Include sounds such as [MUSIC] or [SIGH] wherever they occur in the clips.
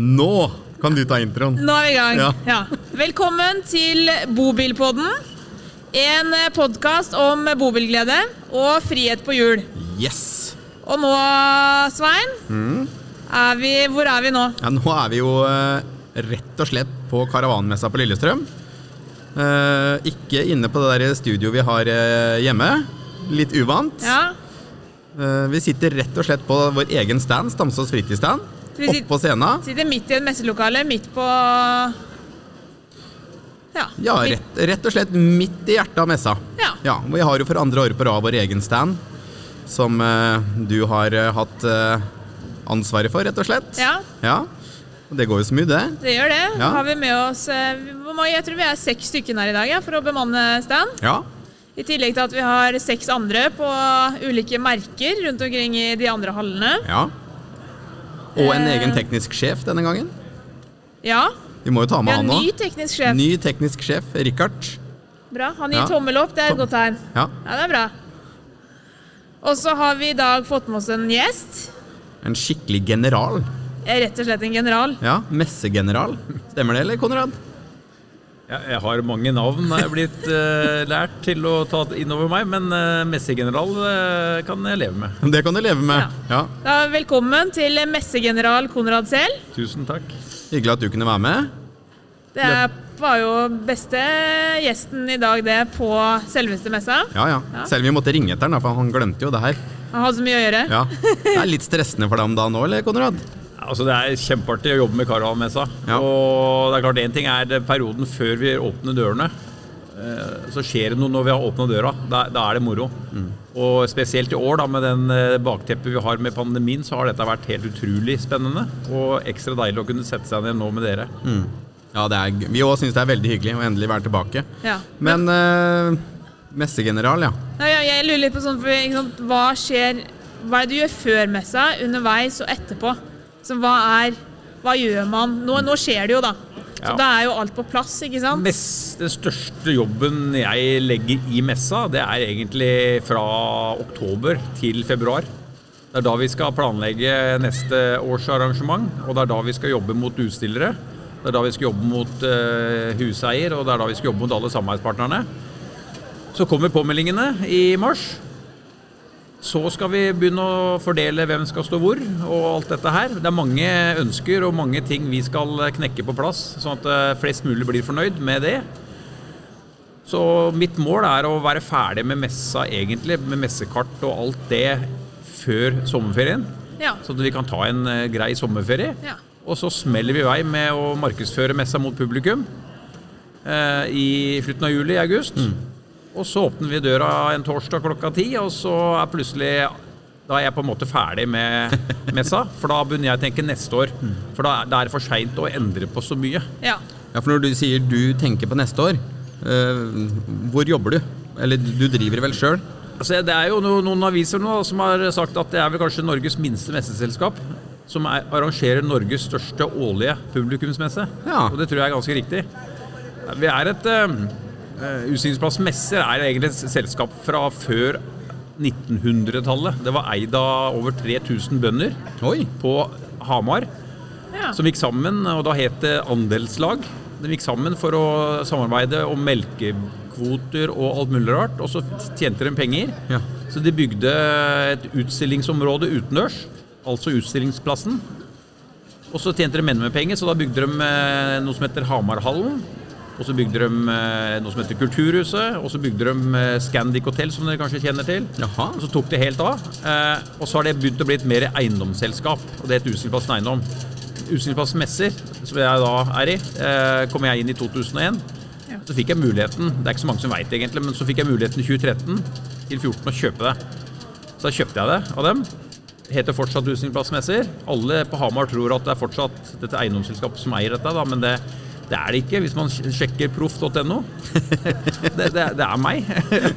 Nå kan du ta introen. Nå er vi i gang. Ja. Ja. Velkommen til Bobilpodden. En podkast om bobilglede og frihet på hjul. Yes! Og nå, Svein, Mm. er vi, hvor er vi nå? Ja, nå er vi jo eh, rett og slett på karavanmessa på Lillestrøm. Eh, ikke inne på det der studioet vi har eh, hjemme. Litt uvant. Ja, Eh, vi sitter rett og slett på vår egen stand, Stamsås fritidsstand. Oppå scenen. Sitter midt i et messelokale, midt på Ja. Ja, rett, rett og slett midt i hjertet av messa. Ja. Ja, Vi har jo for andre året på rad vår egen stand, som uh, du har uh, hatt uh, ansvaret for, rett og slett. Ja. ja. Og det går jo smooth, det. Det gjør det. Ja. Har vi med oss Jeg tror vi er seks stykker her i dag ja, for å bemanne stand. Ja. I tillegg til at vi har seks andre på ulike merker rundt omkring i de andre hallene. ja. Og en Eh. egen teknisk sjef denne gangen. Ja, Vi må jo ta med han han ny teknisk sjef. Ny teknisk sjef, Richard. Bra. Han gir Ja. tommel opp, det er et godt tegn. Ja. Ja, det er bra. Og så har vi i dag fått med oss en gjest. En skikkelig general. Rett og slett en general. Ja, Messegeneral. Stemmer det, eller, Konrad? Ja, jeg har mange navn jeg er blitt uh, lært til å ta inn over meg, men uh, messegeneral uh, kan jeg leve med. Det kan du leve med. Ja. Da, velkommen til messegeneral Konrad Sehl. Tusen takk. Hyggelig at du kunne være med. Det er, var jo beste gjesten i dag, det, på selveste messa. Ja, ja. Ja. Selv om vi måtte ringe etter han, for han glemte jo det her. Han hadde så mye å gjøre. Ja. Det er litt stressende for deg om dagen nå, eller, Konrad? Altså, det er kjempeartig å jobbe med Karavanmessa. Ja. Og det er klart én ting er perioden før vi åpner dørene. Eh, Så skjer det noe når vi har åpna døra. Da, da er det moro. Og spesielt i år, da, med den eh, bakteppet vi har med pandemien, så har dette vært helt utrolig spennende. Og ekstra deilig å kunne sette seg ned nå med dere. Ja, det er, vi òg syns det er veldig hyggelig å endelig være tilbake. Ja. Men eh, messegeneral, ja. ja. jeg, jeg lurer litt på sånn, for, sant, hva skjer Hva er det du gjør før messa, underveis og etterpå? Så hva er Hva gjør man? Nå, nå skjer det jo, da. Så Ja. da er jo alt på plass, ikke sant? Mest, den største jobben jeg legger i messa, det er egentlig fra oktober til februar. Det er da vi skal planlegge neste års arrangement, og det er da vi skal jobbe mot utstillere. Det er da vi skal jobbe mot uh, huseier, og det er da vi skal jobbe mot alle samarbeidspartnerne. Så kommer påmeldingene i mars. Så skal vi begynne å fordele hvem skal stå hvor, og alt dette her. Det er mange ønsker og mange ting vi skal knekke på plass, sånn at eh, flest mulig blir fornøyd med det. Så mitt mål er å være ferdig med messa, egentlig, med messekart og alt det før sommerferien. Ja. Sånn at vi kan ta en eh, grei sommerferie. Ja. Og så smeller vi i vei med å markedsføre messa mot publikum eh, i slutten av juli, i august. Og så åpner vi døra en torsdag klokka ti, og så er plutselig da er jeg på en måte ferdig med messa, for da begynner jeg å tenke neste år. For da, er det for seint å endre på så mye. ja. Ja, For når du sier du tenker på neste år, eh, hvor jobber du? Eller du driver vel sjøl? Altså, det er jo no, noen aviser nå som har sagt at det er vel kanskje Norges minste messeselskap som er, arrangerer Norges største årlige publikumsmesse. Ja. Og det tror jeg er ganske riktig. Vi er et uh, Utstillingsplass Messer er egentlig et selskap fra før 1900-tallet. Det var eid av over 3000 bønder Oi! på Hamar ja. som gikk sammen, og da het det andelslag. De gikk sammen for å samarbeide om melkekvoter og alt mulig rart, og så tjente de penger. Ja. Så de bygde et utstillingsområde utendørs, altså utstillingsplassen. Og så tjente de menn med penger, så da bygde de eh, noe som heter Hamarhallen. Og så bygde de eh, noe som heter Kulturhuset, og så bygde de eh, Scandic Hotel, som dere kanskje kjenner til. Jaha. Og så tok det helt av. Eh, og så har det begynt å bli et mer eiendomsselskap, og det heter Utstillingsplassen Eiendom. Utstillingsplassen Messer, som jeg da er i, eh, kom jeg inn i 2001. Så fikk jeg muligheten, det er ikke så mange som veit egentlig, men så fikk jeg muligheten i 2013 til 2014 å kjøpe det. Så da kjøpte jeg det av dem. Heter fortsatt Utstillingsplassen Messer. Alle på Hamar tror at det er fortsatt dette eiendomsselskapet som eier dette, da, men det, det er det ikke hvis man sjekker proff.no. [LAUGHS] Det, det, det er meg.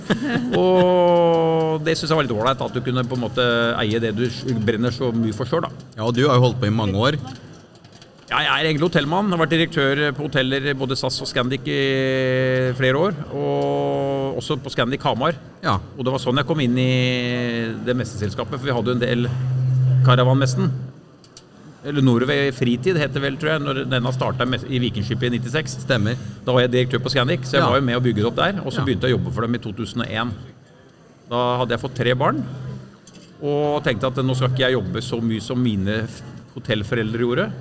[LAUGHS] og det syns jeg var litt ålreit, at du kunne på en måte eie det du brenner så mye for sjøl. Ja, og du har jo holdt på i mange år. Jeg er egentlig hotellmann. Har vært direktør på hoteller både SAS og Scandic i flere år. Og også på Scandic Hamar. Ja. Og det var sånn jeg kom inn i det messeselskapet, for vi hadde jo en del Caravanmessen. Eller Norway Fritid heter vel, tror jeg, når den har starta i Vikingskipet i 96. Stemmer. Da var jeg direktør på Scandic, så jeg Ja. var jo med å bygge det opp der. Og så Ja. begynte jeg å jobbe for dem i 2001. Da hadde jeg fått tre barn, og tenkte at nå skal ikke jeg jobbe så mye som mine hotellforeldre gjorde.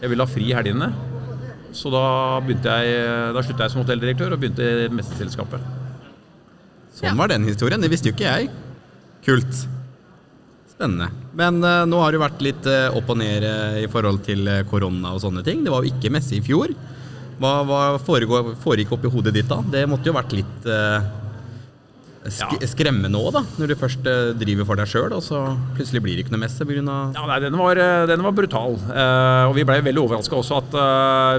Jeg ville ha fri i helgene. Så da, begynte jeg, da slutta jeg som hotelldirektør og begynte i Mesterselskapet. Sånn var den historien. Det visste jo ikke jeg. Kult. Spennende. Men uh, nå har det vært litt uh, opp og ned uh, i forhold til korona og sånne ting. Det var jo ikke messe i fjor. Hva, hva foregikk oppi hodet ditt da? Det måtte jo vært litt sk skremmende òg, da. Når du først eh, driver for deg sjøl, og så plutselig blir det ikke noe messe pga. Ja, nei, den var, eh, den var brutal. Eh, og vi ble veldig overraska også at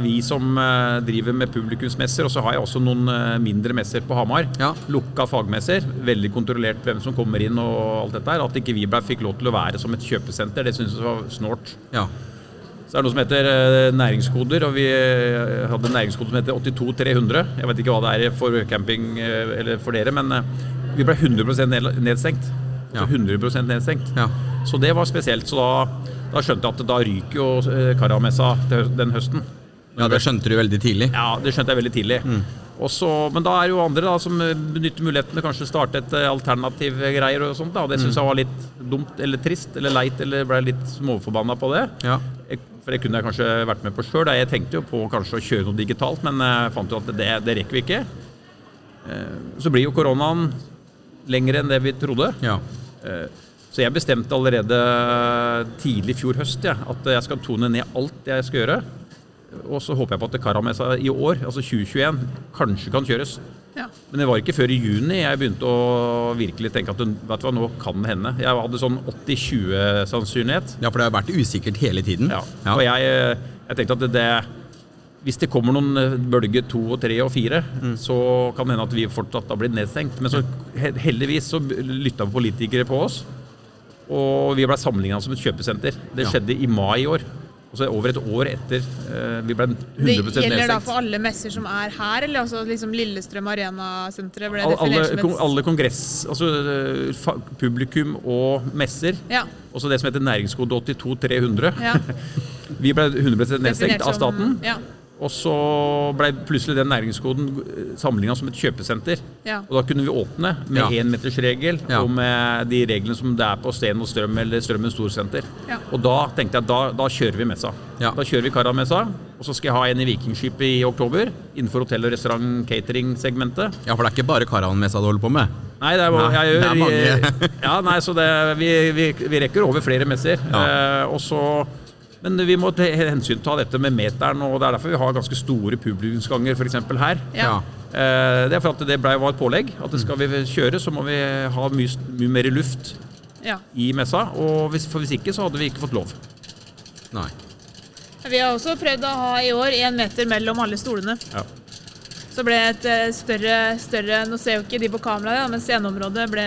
vi som driver med publikumsmesser, og så har jeg også noen mindre messer på Hamar, Ja. lukka fagmesser, veldig kontrollert hvem som kommer inn og alt dette her, at ikke vi blei fikk lov til å være som et kjøpesenter, det syns vi var snålt. Ja. Så det er noe som heter næringskoder, og vi hadde en næringskode som heter 82300. Jeg vet ikke hva det er for camping eller for dere, men vi ble 100 ned- nedstengt. Ja. Altså 100 nedstengt. Ja. Så det var spesielt. Så da, da skjønte jeg at da ryker jo eh, Karamessa den høsten. ja, det skjønte du veldig tidlig. Ja, det skjønte jeg veldig tidlig. Mm. Også, men da er det jo andre da, som eh, benytter muligheten til kanskje starte et eh, alternativ greier og sånt. da. Det syns jeg var litt dumt eller trist eller leit eller ble litt småforbanna på det. Ja. Jeg, for det kunne jeg kanskje vært med på sjøl. Jeg tenkte jo på kanskje å kjøre noe digitalt, men jeg fant jo at det, det rekker vi ikke. Så blir jo koronaen lengre enn det vi trodde. Ja. Eh, Så jeg bestemte allerede tidlig i fjor høst ja, at jeg skal tone ned alt jeg skal gjøre. Og så håper jeg på at Karamessa i år, altså 2021, kanskje kan kjøres. Ja. Men det var ikke før i juni jeg begynte å virkelig tenke at vet du hva, nå kan det hende. Jeg hadde sånn 80-20 sannsynlighet. ja, for det har vært usikkert hele tiden. Ja. Og jeg, jeg tenkte at det, det hvis det kommer noen bølger bølge to og tre og fire, så kan det hende at vi fortsatt har blitt nedstengt. Men så heldigvis så lytta politikere på oss, og vi ble sammenligna som et kjøpesenter. Det Ja. skjedde i mai i år. Altså over et år etter eh, vi ble 100 nedstengt. Det gjelder da for alle messer som er her, eller altså liksom Lillestrøm Arena-senteret ble definert alle, som et alle kongress, altså eh, publikum og messer. Ja. Også det som heter næringskode 82300. ja. [LAUGHS] Vi ble 100 nedstengt av som- staten. Ja. Og så ble plutselig den næringskoden sammenligna som et kjøpesenter. Ja. Og da kunne vi åpne med Ja. énmetersregel Ja. og med de reglene som det er på Sten og Strøm eller Strømmen Storsenter. Ja. Og da tenkte jeg at da, da kjører vi messa. Ja. Da kjører vi Karamessa, og så skal jeg ha en i Vikingskipet i oktober innenfor hotell- og restaurant-catering-segmentet. ja, for det er ikke bare Karamessa du holder på med? Nei, det er, Nei, jeg gjør, det er mange. [LAUGHS] ja, nei, så det, vi, vi, vi rekker over flere messer. Ja. Eh, og så, men vi må hensynta hensyn ta dette med meteren, og det er derfor vi har ganske store publikumsganger f.eks. her. Ja. Eh, det er for at det ble, var et pålegg. At det skal vi kjøre, så må vi ha mye, mye mer luft ja. i messa. Og hvis, for hvis ikke, så hadde vi ikke fått lov. Nei. Vi har også prøvd å ha i år én meter mellom alle stolene. Ja. Så ble et eh, større, større Nå ser jo ikke de på kamera, men sceneområdet ble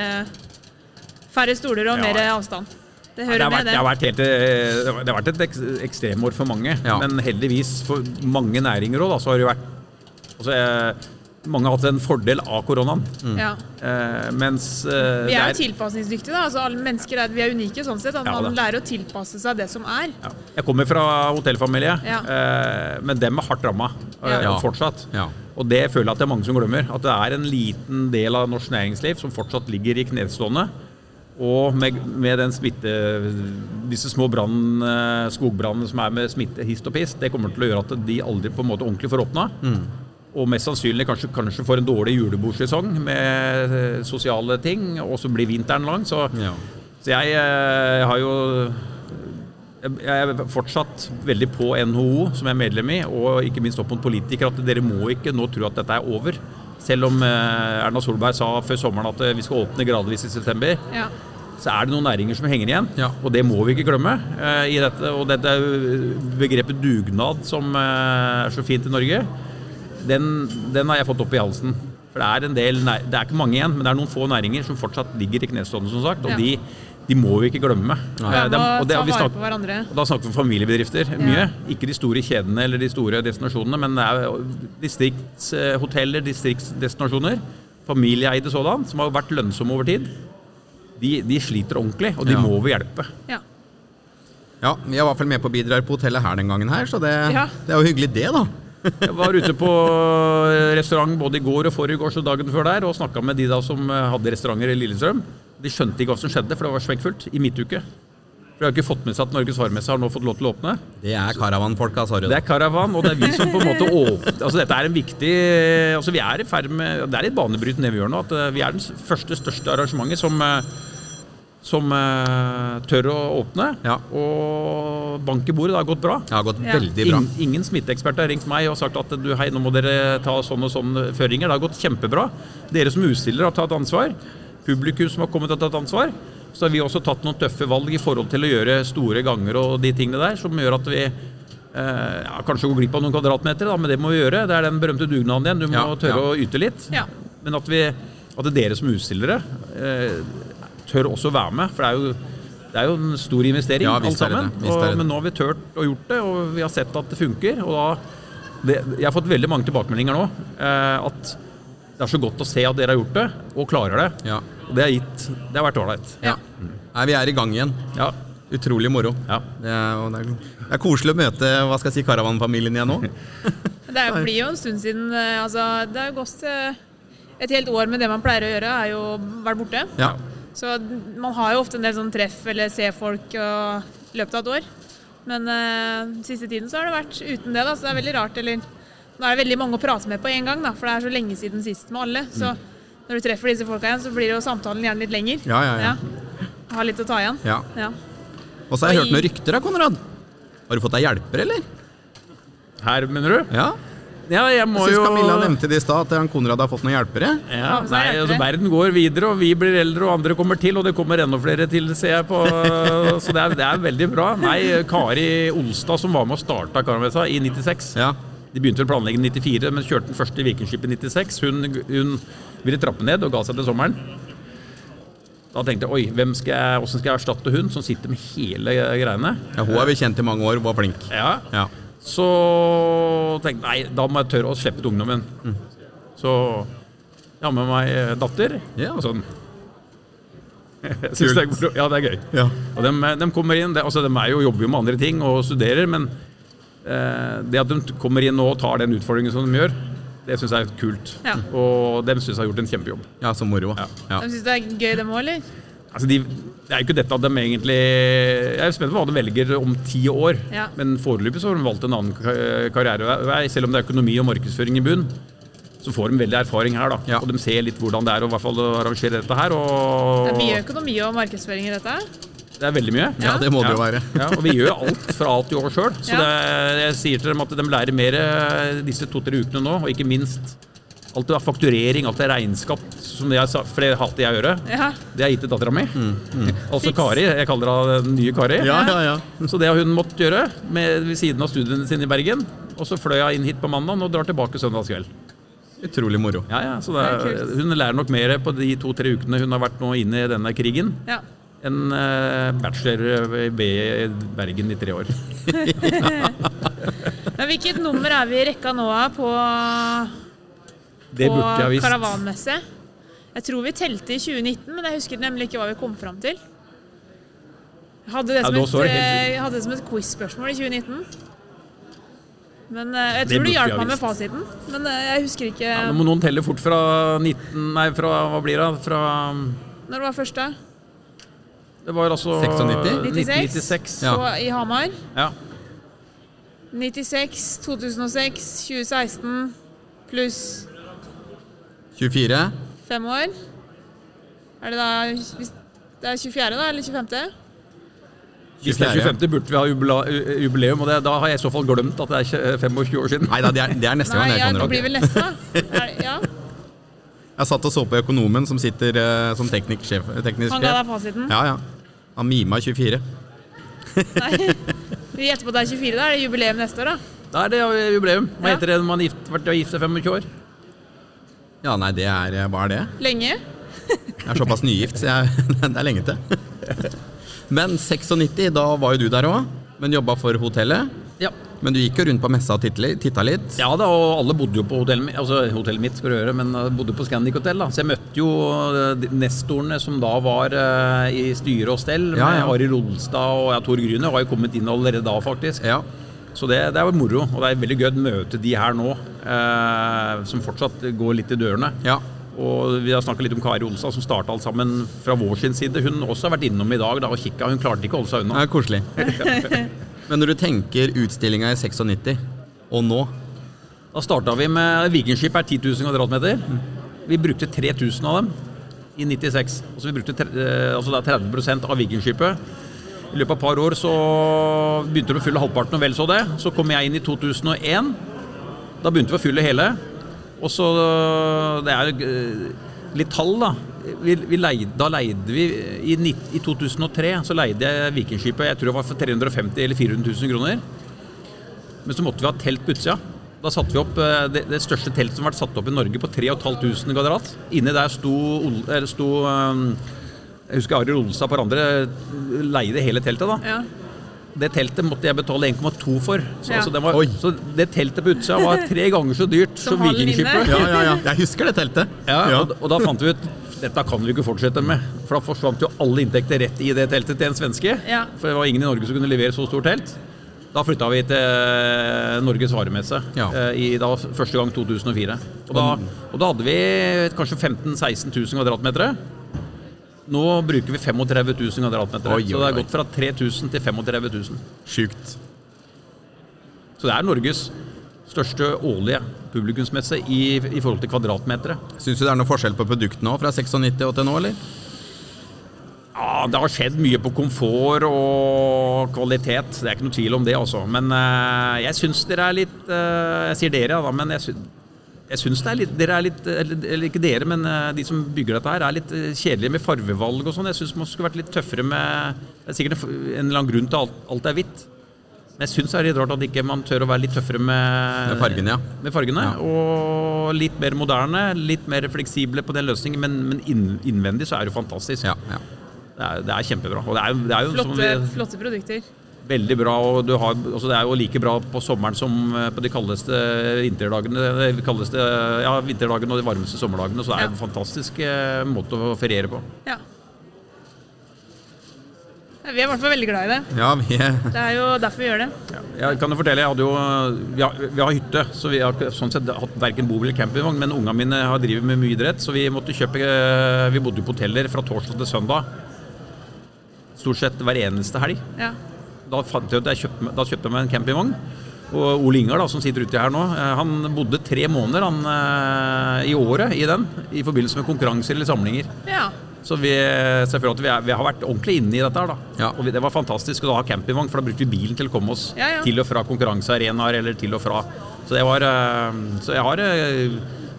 færre stoler og Ja. mer avstand. Det Det hører har, med, vært, det, det. har vært helt, eh, det har vært et ek ekstremår for mange. Ja. Men heldigvis for mange næringer òg, så har det vært altså, eh, Mange har hatt en fordel av koronaen. Ja. Eh, mens eh, Vi er jo det tilpasningsdyktige. da, altså alle mennesker er, Vi er unike sånn sett. At Ja, man lærer å tilpasse seg det som er. ja. Jeg kommer fra hotellfamilie, Ja. eh, men dem er hardt ramma eh, fortsatt. Ja. Og det føler jeg at det er mange som glemmer. At det er en liten del av norsk næringsliv som fortsatt ligger i knestående. Og med, med den smitte, disse små brann, eh, skogbrannene som er med smitte hist og pist, det kommer til å gjøre at de aldri på en måte ordentlig får åpna. Og mest sannsynlig kanskje, kanskje får en dårlig julebordsesong med eh, sosiale ting, og så blir vinteren lang. Så, Ja. så jeg jeg, har jo jeg er fortsatt veldig på NHO, som jeg er medlem i, og ikke minst opp mot politikere, at dere må ikke nå tro at dette er over. Selv om eh, Erna Solberg sa før sommeren at eh, vi skal åpne gradvis i september, Ja. så er det noen næringer som henger igjen. Ja. Og det må vi ikke glemme. eh, i dette, Og dette begrepet dugnad, som eh, er så fint i Norge, den, den har jeg fått opp i halsen. For det er en del, det er ikke mange igjen, men det er noen få næringer som fortsatt ligger i knestående, som sagt. Og Ja. de, de må vi ikke glemme. Ja, Eh, må og det- vi snakker- på hverandre. og da snakker vi om familiebedrifter mye. Ikke de store kjedene eller de store destinasjonene, men det er distriktshoteller, distriktsdestinasjoner, familieeide sådan, som har vært lønnsomme over tid. De, de sliter ordentlig, og de Ja. må vi hjelpe. Ja. Ja, Vi er i hvert fall med på bidrag på hotellet her den gangen her, så det, Ja. det er jo hyggelig det, da. [LAUGHS] Jeg var ute på restaurant både i går og forrige og dagen før der og snakka med de da som eh, hadde restauranter i Lillestrøm. De skjønte ikke hva som skjedde, for det var smekkfullt i midtuke. For De har ikke fått med seg at Norges varmesse har nå fått lov til å åpne. Det er caravanfolka, sorry. Det er karavan, og det er vi som på en måte åpner Altså dette er en viktig Altså vi er i ferd med Det er litt banebrytende det vi gjør nå. At eh, vi er den første største arrangementet som eh, som uh, tør å åpne. Ja. Og bank i bordet, det har gått bra. Det har gått Ja. veldig bra. Ingen, ingen smitteekspert har ringt meg og sagt at du, hei, nå må dere ta sånn og sånn føringer. Det har gått kjempebra. Dere som utstiller har tatt ansvar. Publikum som har kommet og tatt ansvar. Så har vi også tatt noen tøffe valg i forhold til å gjøre store ganger og de tingene der, som gjør at vi eh, ja, kanskje går glipp av noen kvadratmeter, da, men det må vi gjøre. Det er den berømte dugnaden igjen. Du må Ja, tørre ja. å yte litt. Ja. Men at, vi, at dere som utstillere eh, tør også være med. For det er jo, det er jo en stor investering, Ja, alt sammen. Og, men nå har vi tørt og gjort det, og vi har sett at det funker. Og da, det, jeg har fått veldig mange tilbakemeldinger nå. Eh, at det er så godt å se at dere har gjort det, og klarer det. Ja. Og det har, gitt, det har vært ålreit. ja. Nei, vi er i gang igjen. Ja. Utrolig moro. Ja. Det er, og det, er, det er koselig å møte hva skal jeg si, karavanfamilien igjen nå. [LAUGHS] Det blir jo en stund siden eh, altså, Det har gått eh, et helt år med det man pleier å gjøre, er jo vært borte. Ja. Så man har jo ofte en del sånn treff eller ser folk og, i løpet av et år. Men uh, siste tiden så har det vært uten det, da, så det er veldig rart. Eller nå er det veldig mange å prate med på en gang, da, for det er så lenge siden sist med alle. Så når du treffer disse folka igjen, så blir jo samtalen gjerne litt lenger. Ja, ja, ja. Har litt å ta igjen. ja. Ja. Og så har jeg Oi. hørt noen rykter da, Konrad. Har du fått deg hjelper, eller? Her, mener du? Ja. Ja, jeg må Jeg jo syns Camilla nevnte det i stad, at han Konrad har fått noen hjelpere. Ja, Ja, så nei, altså. Verden går videre, og vi blir eldre, og andre kommer til, og det kommer enda flere til, ser jeg på. Så det er, det er veldig bra. Nei, Kari Olstad, som var med og starta Karamessa i 96 Ja. De begynte å planlegge i 94, men kjørte den første Vikingskipet i 96. Hun, hun ville trappe ned og ga seg til sommeren. Da tenkte jeg oi, hvem skal jeg, hvordan skal jeg erstatte hun som sitter med hele greiene? ja. Hun har vi kjent i mange år, var flink. Ja, Ja. Så tenkte jeg nei, da må jeg tørre å slippe ut ungdommen. Så jeg har med meg eh, datter. Ja. Og sånn. Jeg [LAUGHS] synes det er, ja, det er gøy. Ja. Og de, de kommer inn, de, altså de er jo, jobber jo med andre ting og studerer, men eh, det at de kommer inn nå og tar den utfordringen som de gjør, det syns jeg er kult. Ja. Og dem syns jeg har gjort en kjempejobb. Ja, så moro. Ja. Ja. De syns det er gøy, dem òg, eller? Altså de, det er jo ikke dette at de egentlig Jeg er spent på hva de velger om ti år. Ja. Men foreløpig så har de valgt en annen karrierevei. Selv om det er økonomi og markedsføring i bunn, så får de veldig erfaring her. da Ja. Og de ser litt hvordan det er å, i hvert fall, å arrangere dette her. Det er mye økonomi og markedsføring i dette. Det er veldig mye. Ja, det må det jo være. Ja, og vi gjør alt fra alt i år sjøl. Så det, jeg sier til dem at de lærer mer eh, disse to-tre ukene nå. Og ikke minst alt det er fakturering, alt det er regnskap, som det jeg for det hater jeg å gjøre. Ja. Det har jeg gitt til dattera mi. [LAUGHS] Altså Kari. Jeg kaller henne den nye Kari. Ja, ja, ja. [LAUGHS] Så det har hun måttet gjøre med, ved siden av studiene sine i Bergen. Og så fløy jeg inn hit på mandag og drar tilbake søndagskveld. Utrolig moro. Ja, ja, så det hun lærer nok mer på de to-tre ukene hun har vært nå inne i denne krigen, ja. Enn eh, bachelor i Bergen i tre år. [LAUGHS] ja. hvilket nummer er vi i rekka nå av på, på karavanmesse? Jeg tror vi telte i 2019, men jeg husker nemlig ikke hva vi kom fram til. Jeg hadde det som, ja, et, helt eh, hadde det som et quiz-spørsmål i 2019. Men eh, jeg tror du hjalp meg med fasiten. Men jeg husker ikke Ja, nå må noen telle fort fra 19 Nei, fra hva blir det? Fra når var første. Det var altså 96? 96. Ja. Så I Hamar. Ja. 96, 2006, 2016 pluss 24. fem år. Er det da Det er 24., da? Eller 25.? Hvis det er 24. 25. burde vi ha jubileum, og det, da har jeg i så fall glemt at det er 25 år siden. Nei da, det er, det er neste Nei, gang. ja, Jeg, det blir vel neste, da. [LAUGHS] Er, ja. Jeg satt og så på økonomen som sitter uh, som teknisk sjef. Teknisk Han ga deg fasiten? Ja, ja. Han mima 24. Nei. Vi gjetter på at det er 24, da. Er det jubileum neste år, da? Da er det jubileum. Hva Ja. heter det når man har gift, vært gift i 25 år? Ja, nei, det er eh, Hva er det? Lenge? Jeg er såpass nygift, så jeg, [LAUGHS] det er lenge til. Men 96, da var jo du der òg, men jobba for hotellet. Ja. Men du gikk jo rundt på messa og titta- litt. Ja da, og alle bodde jo på hotellet altså hotellet mitt skal du høre, men eh, bodde på Scandic Hotel. da. Så jeg møtte jo eh, nestorene som da var eh, i styre og stell, Ja, ja. med Ari Rolstad og ja, Tor Gryner var jo kommet inn allerede da, faktisk. Ja. Så det, det er jo moro, og det er veldig gøy å møte de her nå, eh, som fortsatt går litt i dørene. ja. Og vi har snakka litt om Kari Olsa, som starta alt sammen fra vår sin side. Hun også har vært innom i dag da, og kikka. Hun klarte ikke å holde seg unna. Det er koselig. [LAUGHS] Men når du tenker utstillinga i 96 og nå Da starta vi med Vikingskip er 10 000 kvadratmeter. Vi brukte 3000 av dem i 96. Altså vi brukte eh, altså det er 30 av Vikingskipet. I løpet av et par år så begynte vi å fylle halvparten, og vel så det. Så kom jeg inn i 2001. Da begynte vi å fylle hele. Og så Det er eh, litt tall, da. Vi, vi leide, da leide vi i, I 2003 så leide jeg Vikingskipet jeg tror det var for 350 eller 400 000 kroner. Men så måtte vi ha telt på utsida. Da satte vi opp eh, det, det største teltet som har vært satt opp i Norge på 3500 kvadrat. Inni der sto, sto eh, Jeg husker Arild Olstad på andre leide hele teltet. da. Ja. Det teltet måtte jeg betale 1,2 for. Så, Ja. altså, det var, så det teltet på utsida var tre ganger så dyrt Som som Vikingskipet. Ja, ja, ja. Jeg husker det teltet. Ja, Og, og da fant vi ut dette kan vi ikke fortsette med. For da forsvant jo alle inntekter rett i det teltet til en svenske. Ja. For det var ingen i Norge som kunne levere så stort telt. Da flytta vi til eh, Norges varemesse Ja. eh, i da, første gang 2004. Og da, og da hadde vi kanskje 15 000-16 000 kvadratmeter. Nå bruker vi 35 000 kvadratmeter. Oi, Så det oi, er oi. gått fra 3000 til 35 000. Sjukt. Så det er Norges største årlige publikumsmesse i, i forhold til kvadratmetere. Syns du det er noe forskjell på produktene òg fra 96 og til nå, eller? Ja, det har skjedd mye på komfort og kvalitet. Det er ikke noe tvil om det, altså. Men uh, jeg syns dere er litt uh, Jeg sier dere, da, men jeg, syns jeg syns er Dere er litt Eller, eller ikke dere, men eh, de som bygger dette her, er litt kjedelige med farvevalg og sånn. Jeg syns man skulle vært litt tøffere med Det er sikkert en eller annen grunn til at alt, alt er hvitt. Men jeg syns det er litt rart at ikke man tør å være litt tøffere med, Med fargene, ja. med fargene, Ja. Og litt mer moderne, litt mer fleksible på den løsningen. Men, men innvendig så er det fantastisk. Ja, ja. Det er, det er kjempebra. Og det er, det er jo som Flotte, vi, flotte produkter. veldig bra. Og du har, altså det er jo like bra på sommeren som eh, på de kaldeste vinterdagene. De kaldeste, ja, vinterdagene og de varmeste sommerdagene. Så det er Ja. en fantastisk eh, måte å feriere på. Ja. Vi er i hvert fall veldig glad i det. ja vi er Det er jo derfor vi gjør det. Jeg kan jo fortelle, jeg hadde jo Vi har, vi har hytte, så vi har sånn sett hatt verken bobil eller campingvogn. Men ungene mine har drevet med mye idrett, så vi måtte kjøpe Vi bodde på hoteller fra torsdag til søndag. Stort sett hver eneste helg. Ja. da fant jeg ut at jeg kjøpte, da kjøpte jeg meg en campingvogn. Og Ole Ingar, da, som sitter uti her nå, eh, han bodde tre måneder han, eh, i året i den. I forbindelse med konkurranser eller samlinger. ja. Så vi, selvfølgelig, at vi, er, vi har vært ordentlig inne i dette her. da. Ja. Og vi, det var fantastisk å ha campingvogn, for da brukte vi bilen til å komme oss Ja, ja. til og fra konkurransearenaer eller til og fra. Så, det var, eh, så jeg har eh, i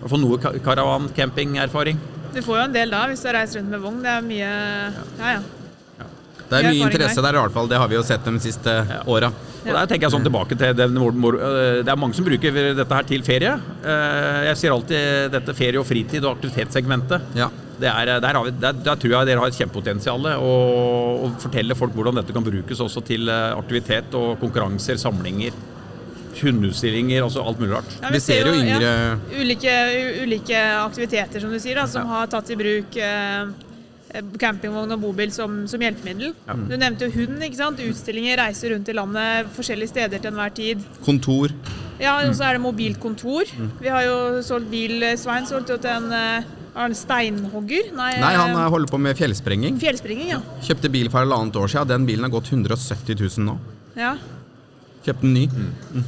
hvert fall noe karavancampingerfaring. Du får jo en del da hvis du har reist rundt med vogn. Det er mye Ja, ja. Det er Mye interesse der. i hvert fall. Det har vi jo sett de siste åra. Og der tenker jeg sånn tilbake til den, Det er mange som bruker dette her til ferie. Eh, Jeg sier alltid dette ferie og fritid og aktivitetssegmentet. Ja. Det er, der, har vi, der, der tror jeg dere har et kjempepotensial. Og, og fortelle folk hvordan dette kan brukes også til eh, aktivitet og konkurranser, samlinger, hundeutstillinger, altså alt mulig rart. Ja, Vi ser jo yngre ja, ulike, ulike aktiviteter som du sier, da, som har tatt i bruk eh, campingvogn og bobil som, som hjelpemiddel. Du nevnte jo hund. ikke sant? Utstillinger, reiser rundt i landet forskjellige steder til enhver tid. kontor. Ja, Og så er det mobilkontor. Vi har jo solgt bil. Svein solgte jo til en, har han steinhogger. Nei, Nei, han eh, eh, holder på med fjellsprenging. Fjellsprenging, ja. Kjøpte bil for halvannet år siden. Den bilen har gått 170 000 nå. ja. Kjøpte den ny.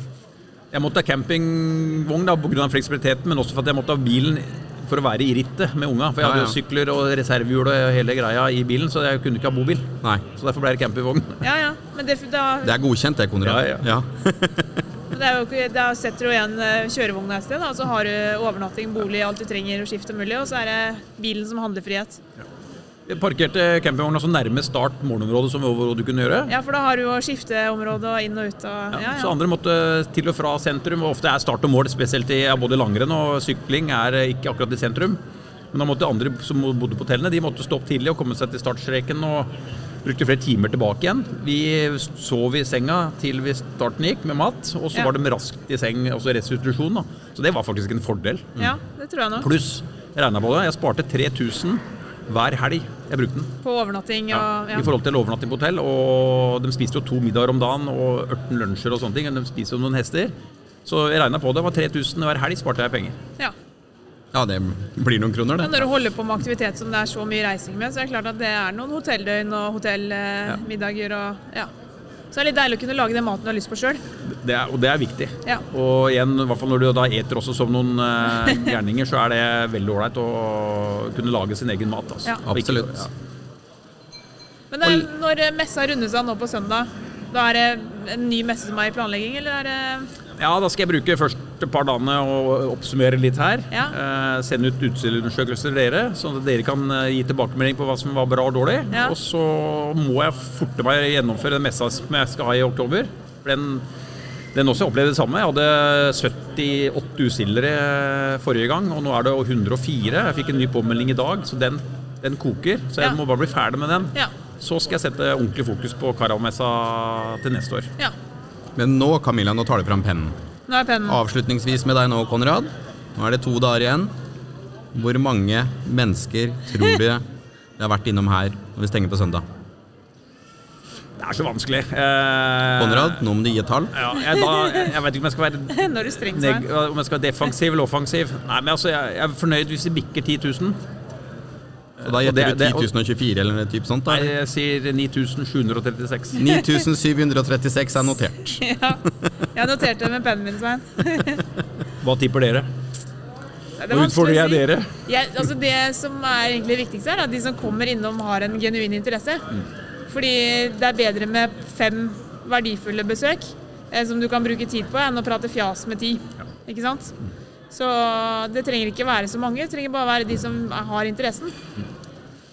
Jeg måtte ha campingvogn pga. fleksibiliteten, men også for at jeg måtte ha bilen for å være i rittet med unga. For jeg hadde ja. jo sykler og reservehjul og hele greia i bilen, så jeg kunne ikke ha bobil. Nei. Så derfor ble det campingvogn. Ja, ja. Men det, da, Det er godkjent, det, Konrad. Ja, ja. er jo [LAUGHS] ikke, da setter du igjen eh, kjørevogna et sted, og så har du overnatting, bolig, alt du trenger, og skift og mulig, og så er det bilen som handlefrihet. Ja. parkerte campingvogna så nærme start morgenområdet som du kunne gjøre. Ja, for da har du jo skifteområde og inn og ut og Ja, ja, Så andre måtte til og fra sentrum, og ofte er start og mål, spesielt i både langrenn og sykling, er eh, ikke akkurat i sentrum. Men da måtte andre som bodde på hotellene, de måtte stå opp tidlig og komme seg til startstreken. og brukte flere timer tilbake igjen. Vi sov i senga til vi starten gikk med mat, og så Ja. var de raskt i seng, altså restitusjon. da. Så det var faktisk en fordel. Ja, det tror jeg nok. Pluss, jeg regna på det, jeg sparte 3000 hver helg jeg brukte den. På overnatting og ja. I forhold til overnatting på hotell. Og de spiste jo to middager om dagen og 18 lunsjer og sånne ting. De spiser jo noen hester. Så jeg regna på det. det var 3000 hver helg sparte jeg penger. ja. Ja, det blir noen kroner, Men det. når du holder på med aktivitet som det er så mye reising med, så er det klart at det er noen hotelldøgn og hotellmiddager og ja. Så det er litt deilig å kunne lage den maten du har lyst på sjøl. Og det er viktig. Ja. Og igjen, i hvert fall når du da eter også som noen eh, gærninger, så er det veldig ålreit å kunne lage sin egen mat. Altså. Ja. Absolutt. ja. Men det er, når messa rundes av nå på søndag, da er det en ny messe som er i planlegging, eller er det Ja, da skal jeg bruke først et par dagene og oppsummere litt her. Ja. Eh, sende ut utstillerundersøkelser til dere, sånn at dere kan eh, gi tilbakemelding på hva som var bra og dårlig. Ja. Og så må jeg forte meg gjennomføre den messa som jeg skal ha i oktober. For den, den også opplevde det samme. Jeg hadde 78 utstillere forrige gang, og nå er det 104. Jeg fikk en ny påmelding i dag, så den, den koker. Så jeg Ja. må bare bli ferdig med den. Ja. Så skal jeg sette ordentlig fokus på Karavmessa til neste år. ja. Men nå, Camilla, nå tar du fram pennen. Nå er pennen Avslutningsvis med deg nå, Konrad. Nå er det to dager igjen. Hvor mange mennesker tror du [LAUGHS] det har vært innom her når vi stenger på søndag? Det er så vanskelig. Eh, Konrad, nå må du gi et tall. Ja, jeg, da, jeg vet ikke om jeg skal være [LAUGHS] Når du strengt neg om jeg skal være defensiv eller offensiv. Nei, men altså, jeg, jeg er fornøyd hvis vi bikker 10 000. Og da gjetter det- du det- 10.024 eller noe type sånt. Nei, jeg sier 9736. 9736 [LAUGHS] er notert. [LAUGHS] Ja. Jeg noterte det med pennen min, Svein. [LAUGHS] Hva tipper dere? Det er Nå utfordrer jeg dere. Ja, altså det som er egentlig viktigst her, er at de som kommer innom har en genuin interesse. Mm. Fordi det er bedre med fem verdifulle besøk eh, som du kan bruke tid på, enn å prate fjas med ti. Ja. Ikke sant? Så det trenger ikke være så mange, det trenger bare være de som har interessen.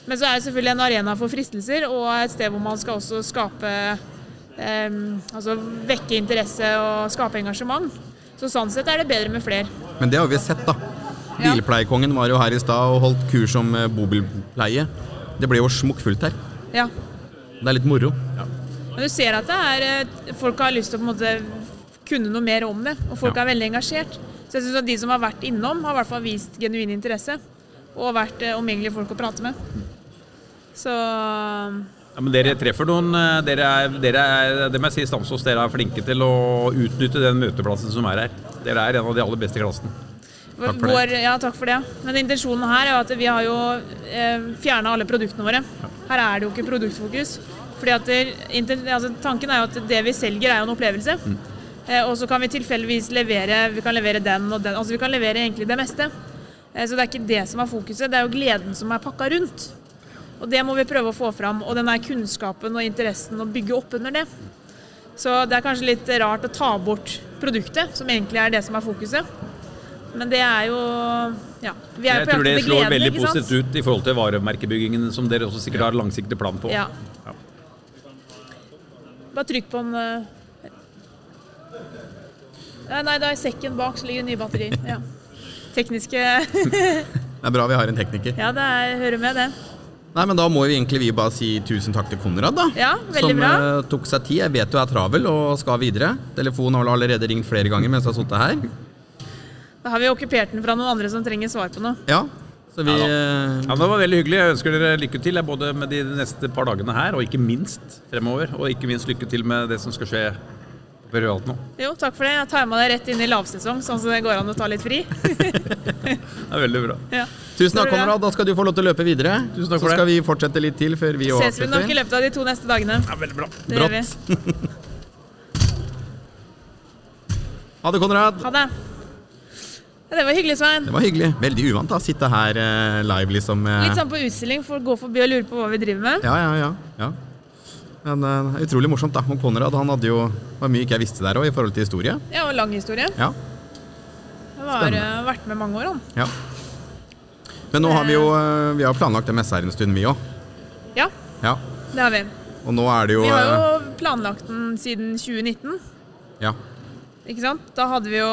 Men så er det selvfølgelig en arena for fristelser, og et sted hvor man skal også skape eh, Altså vekke interesse og skape engasjement. Så sånn sett er det bedre med flere. Men det har vi sett, da. Ja. Bilpleiekongen var jo her i stad og holdt kurs om eh, bobilpleie. Det ble jo smukkfullt her. Ja. Det er litt moro. Men du ser at det er, eh, folk har lyst til å måte kunne noe mer om det, og folk Ja. er veldig engasjert. Så jeg synes at de som har vært innom, har i hvert fall vist genuin interesse. Og vært eh, omgjengelige folk å prate med. Så Ja, men dere treffer noen eh, Dere er, dere er det må jeg si Stamsås, dere er flinke til å utnytte den møteplassen som er her. Dere er en av de aller beste i klassen. Takk for det. ja, takk for det. Men intensjonen her er jo at vi har jo eh, fjerna alle produktene våre. Her er det jo ikke produktfokus. Fordi at det, altså, Tanken er jo at det vi selger, er jo en opplevelse. Eh, og så kan vi tilfeldigvis levere vi kan levere den og den. Altså vi kan levere egentlig det meste. Eh, så det er ikke det som er fokuset, det er jo gleden som er pakka rundt. Og det må vi prøve å få fram. Og den der kunnskapen og interessen og bygge opp under det. Så det er kanskje litt rart å ta bort produktet, som egentlig er det som er fokuset. Men det er jo Ja. Vi er Jeg på tror det slår gleden, veldig positivt ut i forhold til varemerkebyggingen, som dere også sikkert har langsiktig plan på. Ja. Ja. Bare trykk på den eh. Nei, da er sekken bak, så ligger det nye batterier. Ja. Tekniske [LAUGHS] Det er bra vi har en tekniker. Ja, det er, hører med, det. Nei, men Da må vi egentlig vi bare si tusen takk til Konrad, da. Ja, veldig som bra. eh, tok seg tid. Jeg vet du er travel og skal videre. Telefonen har allerede ringt flere ganger mens du har sittet her. Da har vi okkupert den fra noen andre som trenger svar på noe. Ja, så vi Ja eh, Ja, Det var veldig hyggelig. Jeg ønsker dere lykke til både med de neste par dagene her, og ikke minst fremover. Og ikke minst lykke til med det som skal skje på Realt nå. Jo, takk for det. Jeg tar med deg rett inn i lavsesong, sånn at det går an å ta litt fri. [LAUGHS] Det er veldig bra. Ja. Tusen takk? Konrad. Da skal du få lov til å løpe videre. Tusen takk så for det. skal vi fortsette litt til før vi avslutter. Ses vi nok i løpet av de to neste dagene. Ja, veldig bra. Det gjør vi. Brått. [LAUGHS] Ha det, Konrad. Ha det. Ja, det var hyggelig, Svein. Det var hyggelig. Veldig uvant da, å sitte her eh, live, liksom. eh. Litt sånn på utstilling, for å gå forbi og lure på hva vi driver med. Ja, ja, ja. ja. Men uh, utrolig morsomt, da. Og Konrad han hadde jo det var mye ikke jeg visste der òg, i forhold til historie. Ja, og lang historie. Ja, Jeg har eh, vært med mange år, han. ja. Men nå har vi jo uh, vi har planlagt en messe her en stund, vi òg. Ja, Ja. det har vi. Og nå er det jo Vi har jo planlagt den siden 2019, Ja. ikke sant? Da hadde vi jo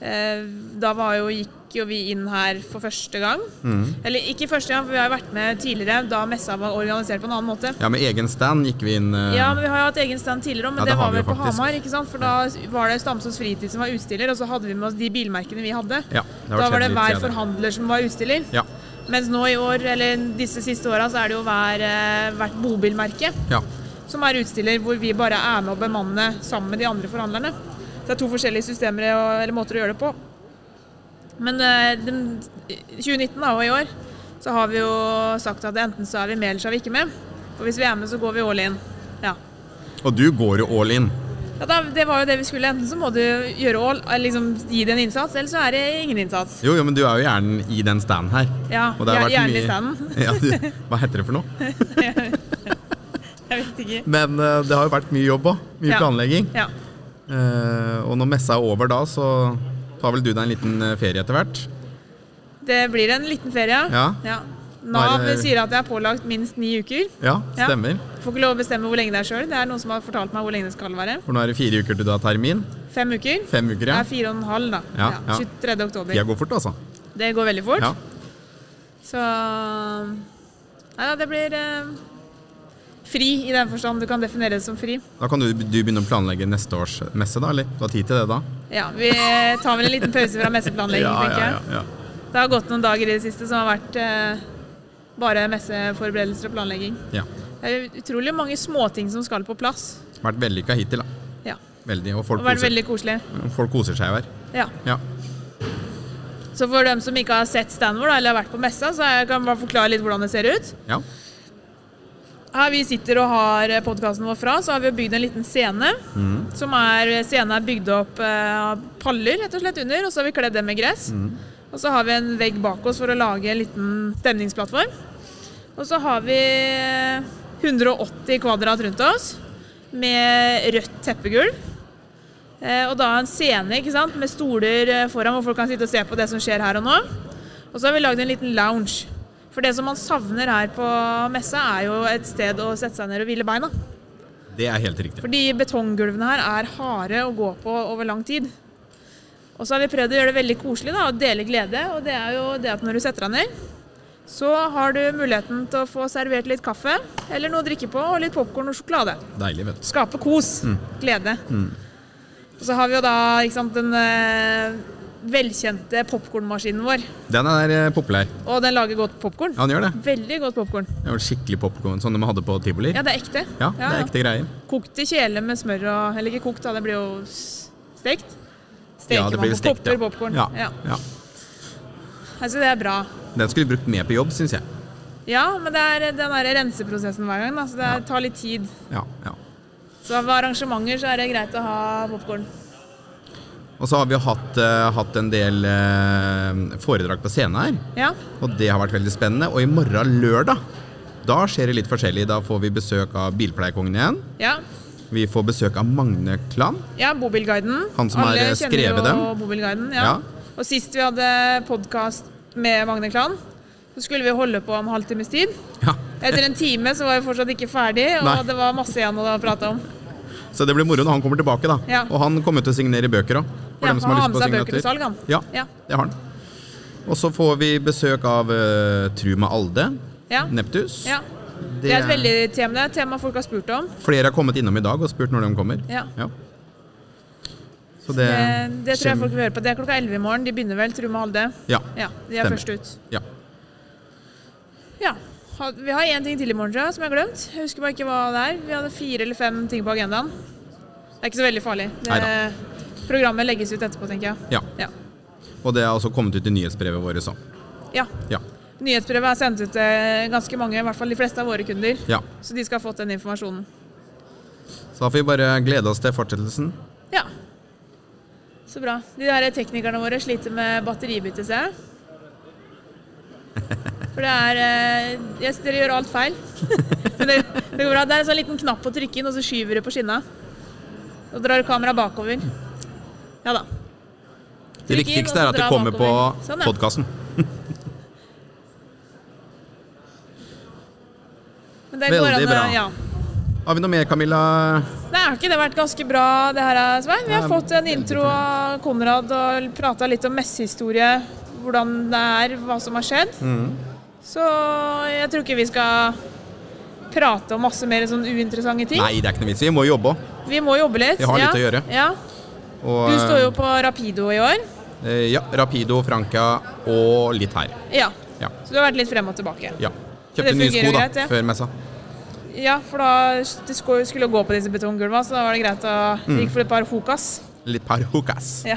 eh, Da var jo gikk gikk jo vi inn her for første gang. Mm. Eller ikke første gang, for vi har jo vært med tidligere da messa var organisert på en annen måte. Ja, med egen stand gikk vi inn Uh... Ja, men Vi har jo hatt egen stand tidligere, men Ja, det det var vel på faktisk. Hamar. ikke sant? For da var det Stamsås Fritid som var utstiller, og så hadde vi med oss de bilmerkene vi hadde. Ja, var da var det hver forhandler som var utstiller. Ja. Mens nå i år, eller disse siste åra, så er det jo hver, eh, hvert bobilmerke ja. som er utstiller, hvor vi bare er med å bemanne sammen med de andre forhandlerne. Det er to forskjellige systemer eller måter å gjøre det på. Men eh, den, 2019 da, og i år så har vi jo sagt at enten så er vi med, eller så er vi ikke med. Og hvis vi er med, så går vi all in. Ja. Og du går jo all in. Ja, da, det var jo det vi skulle. Enten så må du gjøre all, eller liksom gi det en innsats, eller så er det ingen innsats. Jo, jo, men du er jo gjerne i den standen her. Ja, gjerne mye- i standen. [LAUGHS] Ja, du, hva heter det for noe? [LAUGHS] Jeg vet ikke. Men uh, det har jo vært mye jobb òg. Mye Ja. planlegging. Ja. Uh, og når messa er over da, så tar vel du deg en liten eh, ferie etter hvert? Det blir en liten ferie. Ja. Nav er det- sier at jeg er pålagt minst ni uker. Ja, Ja. stemmer. Får ikke lov å bestemme hvor lenge det er sjøl. Det er noen som har fortalt meg hvor lenge det skal være. For nå er det fire uker til du har termin. Fem uker. Fem uker, ja. Det er fire og en halv, da. Ja, Ja, ja. 23. oktober. Tida går fort, altså. Det går veldig fort. Ja. Så Nei da, det blir eh, fri i den forstand du kan definere det som fri. Da kan du, du begynne å planlegge neste års messe, da? Eller? Du har tid til det da? Ja, Vi tar vel en liten pause fra messeplanlegging, tenker jeg. ja. Det har gått noen dager i det siste som har vært eh, bare messeforberedelser og planlegging. ja. Det er utrolig mange småting som skal på plass. Vært vellykka hittil, da. Ja. Veldig. Og folk og vært koser, veldig koselig. folk koser seg her. Ja. Ja. Så for dem som ikke har sett standen vår eller har vært på messa, så jeg kan bare forklare litt hvordan det ser ut. ja. Her vi sitter og har podkasten vår fra, så har vi bygd en liten scene. Som er, Scenen er bygd opp eh, av paller rett og slett under, og så har vi kledd det med gress. Og så har vi en vegg bak oss for å lage en liten stemningsplattform. Og så har vi eh, 180 kvadrat rundt oss med rødt teppegulv. Eh, og da en scene ikke sant? med stoler eh, foran hvor folk kan sitte og se på det som skjer her og nå. Og så har vi lagd en liten lounge. For det som man savner her på messa, er jo et sted å sette seg ned og hvile beina. Det er helt riktig. Fordi betonggulvene her er harde å gå på over lang tid. Og så har vi prøvd å gjøre det veldig koselig da, og dele glede. Og det er jo det at når du setter deg ned, så har du muligheten til å få servert litt kaffe eller noe å drikke på, og litt popkorn og sjokolade. Deilig, vet du. Skape kos. Glede. Og så har vi jo da ikke sant, den eh, velkjente popkornmaskinen vår. Den er eh, populær. Og den lager godt popkorn. Ja, den gjør det. Veldig godt popkorn. Skikkelig popkorn, sånn de hadde på tivoli. Ja, det er ekte. Ja, det er ekte greier. Kokt i kjele med smør og Eller ikke kokt, da, det blir jo stekt. Steker Ja, det man blir på stekt, popper ja. popkorn. Ja, Ja. ja. Altså, det er bra. Den skulle vi brukt mer på jobb, syns jeg. Ja, men det er den der renseprosessen hver gang, da, så det tar litt tid. Ja, ja. Så ved arrangementer så er det greit å ha popkorn. Og så har vi hatt, uh, hatt en del uh, foredrag på scenen her, Ja. og det har vært veldig spennende. Og i morgen, lørdag, da skjer det litt forskjellig. Da får vi besøk av Bilpleiekongen igjen. Ja. Vi får besøk av Magne Klan. ja, Bobilguiden. Han som har, Alle eh, kjenner skrevet dem. Bobilguiden, ja. Ja. Og sist vi hadde podkast med Magne Klan, så skulle vi holde på om halvtimes tid. Ja. Etter en time så var vi fortsatt ikke ferdig, og Nei. det var masse igjen å prate om. Så det blir moro når han kommer tilbake, da. Ja. Og han kommer til å signere bøker òg. Ja, han har med seg bøker til salg. Ja, Ja. det har han. Og så får vi besøk av uh, Truma Alde. Ja. Neptus. Ja. Det er et veldig tema, det er et tema folk har spurt om. Flere har kommet innom i dag og spurt når de kommer. Ja. Så det, Det, det tror jeg folk vil høre på. Det er klokka 11 i morgen. De begynner vel, Truma Alde? Ja. Ja, de er Stemmer. først ut. ja. Ja. Vi har én ting til i morgen, tror jeg, som jeg har glemt. Jeg husker bare ikke hva det er. Vi hadde fire eller fem ting på agendaen. Det er ikke så veldig farlig. Det, Neida. Programmet legges ut etterpå, tenker jeg. ja. Ja. Og det er også kommet ut i nyhetsbrevet vårt òg. ja. Ja. Nyhetsbrevet er sendt ut til ganske mange, i hvert fall de fleste av våre kunder. ja. Så de skal ha fått den informasjonen. Så da får vi bare glede oss til fortsettelsen. Ja. Så bra. De der teknikerne våre sliter med batteribytte, ser jeg. For det er eh, yes, Dere gjør alt feil. [LAUGHS] Men det, det går bra. Det er en sånn liten knapp å trykke inn, og så skyver du på skinna. Og drar kameraet bakover. Ja da. Det viktigste er at det kommer på. Sånn, ja. podkasten. [LAUGHS] Veldig bra. Ja. Har vi noe mer, Camilla? Nei, har ikke det vært ganske bra, det her, Svein? Vi har fått en intro av Konrad og prata litt om messehistorie. hvordan det er, hva som har skjedd. Så jeg tror ikke vi skal prate om masse mer sånn uinteressante ting. Nei, det er ikke noe vits. Vi må jobbe òg. Vi må jobbe litt. Vi har litt ja. å gjøre. Ja. Og, Du står jo på Rapido i år. eh, Ja, Rapido, Franca og litt her. Ja. Ja. Så du har vært litt frem og tilbake. ja. Kjøpte nye sko da, greit, ja. før messa. Ja, for da du skulle skulle gå på disse betonggulva, så da var det greit å Mm. gikk for et par hokas. Litt par hokas. Ja.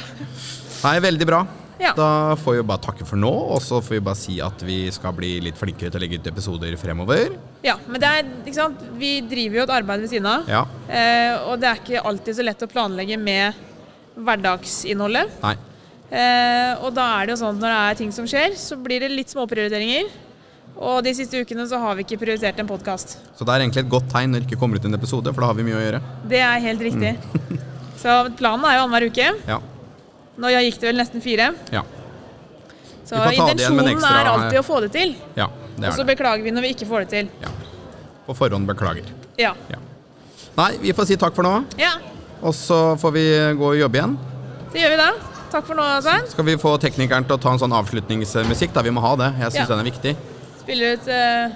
Nei, veldig bra. Ja. Da får vi bare takke for nå, og så får vi bare si at vi skal bli litt flinkere til å legge ut episoder fremover. ja. Men det er, ikke sant, vi driver jo et arbeid ved siden av. Ja. Eh, og det er ikke alltid så lett å planlegge med hverdagsinnholdet. Nei. Eh, og da er det jo sånn at når det er ting som skjer, så blir det litt småprioriteringer. Og de siste ukene så har vi ikke prioritert en podkast. Så det er egentlig et godt tegn når det ikke kommer ut en episode, for da har vi mye å gjøre. Det er helt riktig. [LAUGHS] så planen er jo annenhver uke. Ja. Nå gikk det vel nesten fire. Ja. Så intensjonen ekstra- er alltid å få det til. ja det Og så er beklager vi når vi ikke får det til. Ja. På forhånd beklager. Ja. Ja. Nei, vi får si takk for nå, ja. Og så får vi gå og jobbe igjen. Det gjør vi da. Takk for nå, Svein. Skal vi få teknikeren til å ta en sånn avslutningsmusikk? da? Vi må ha det. Jeg syns Ja. den er viktig. Spiller ut eh,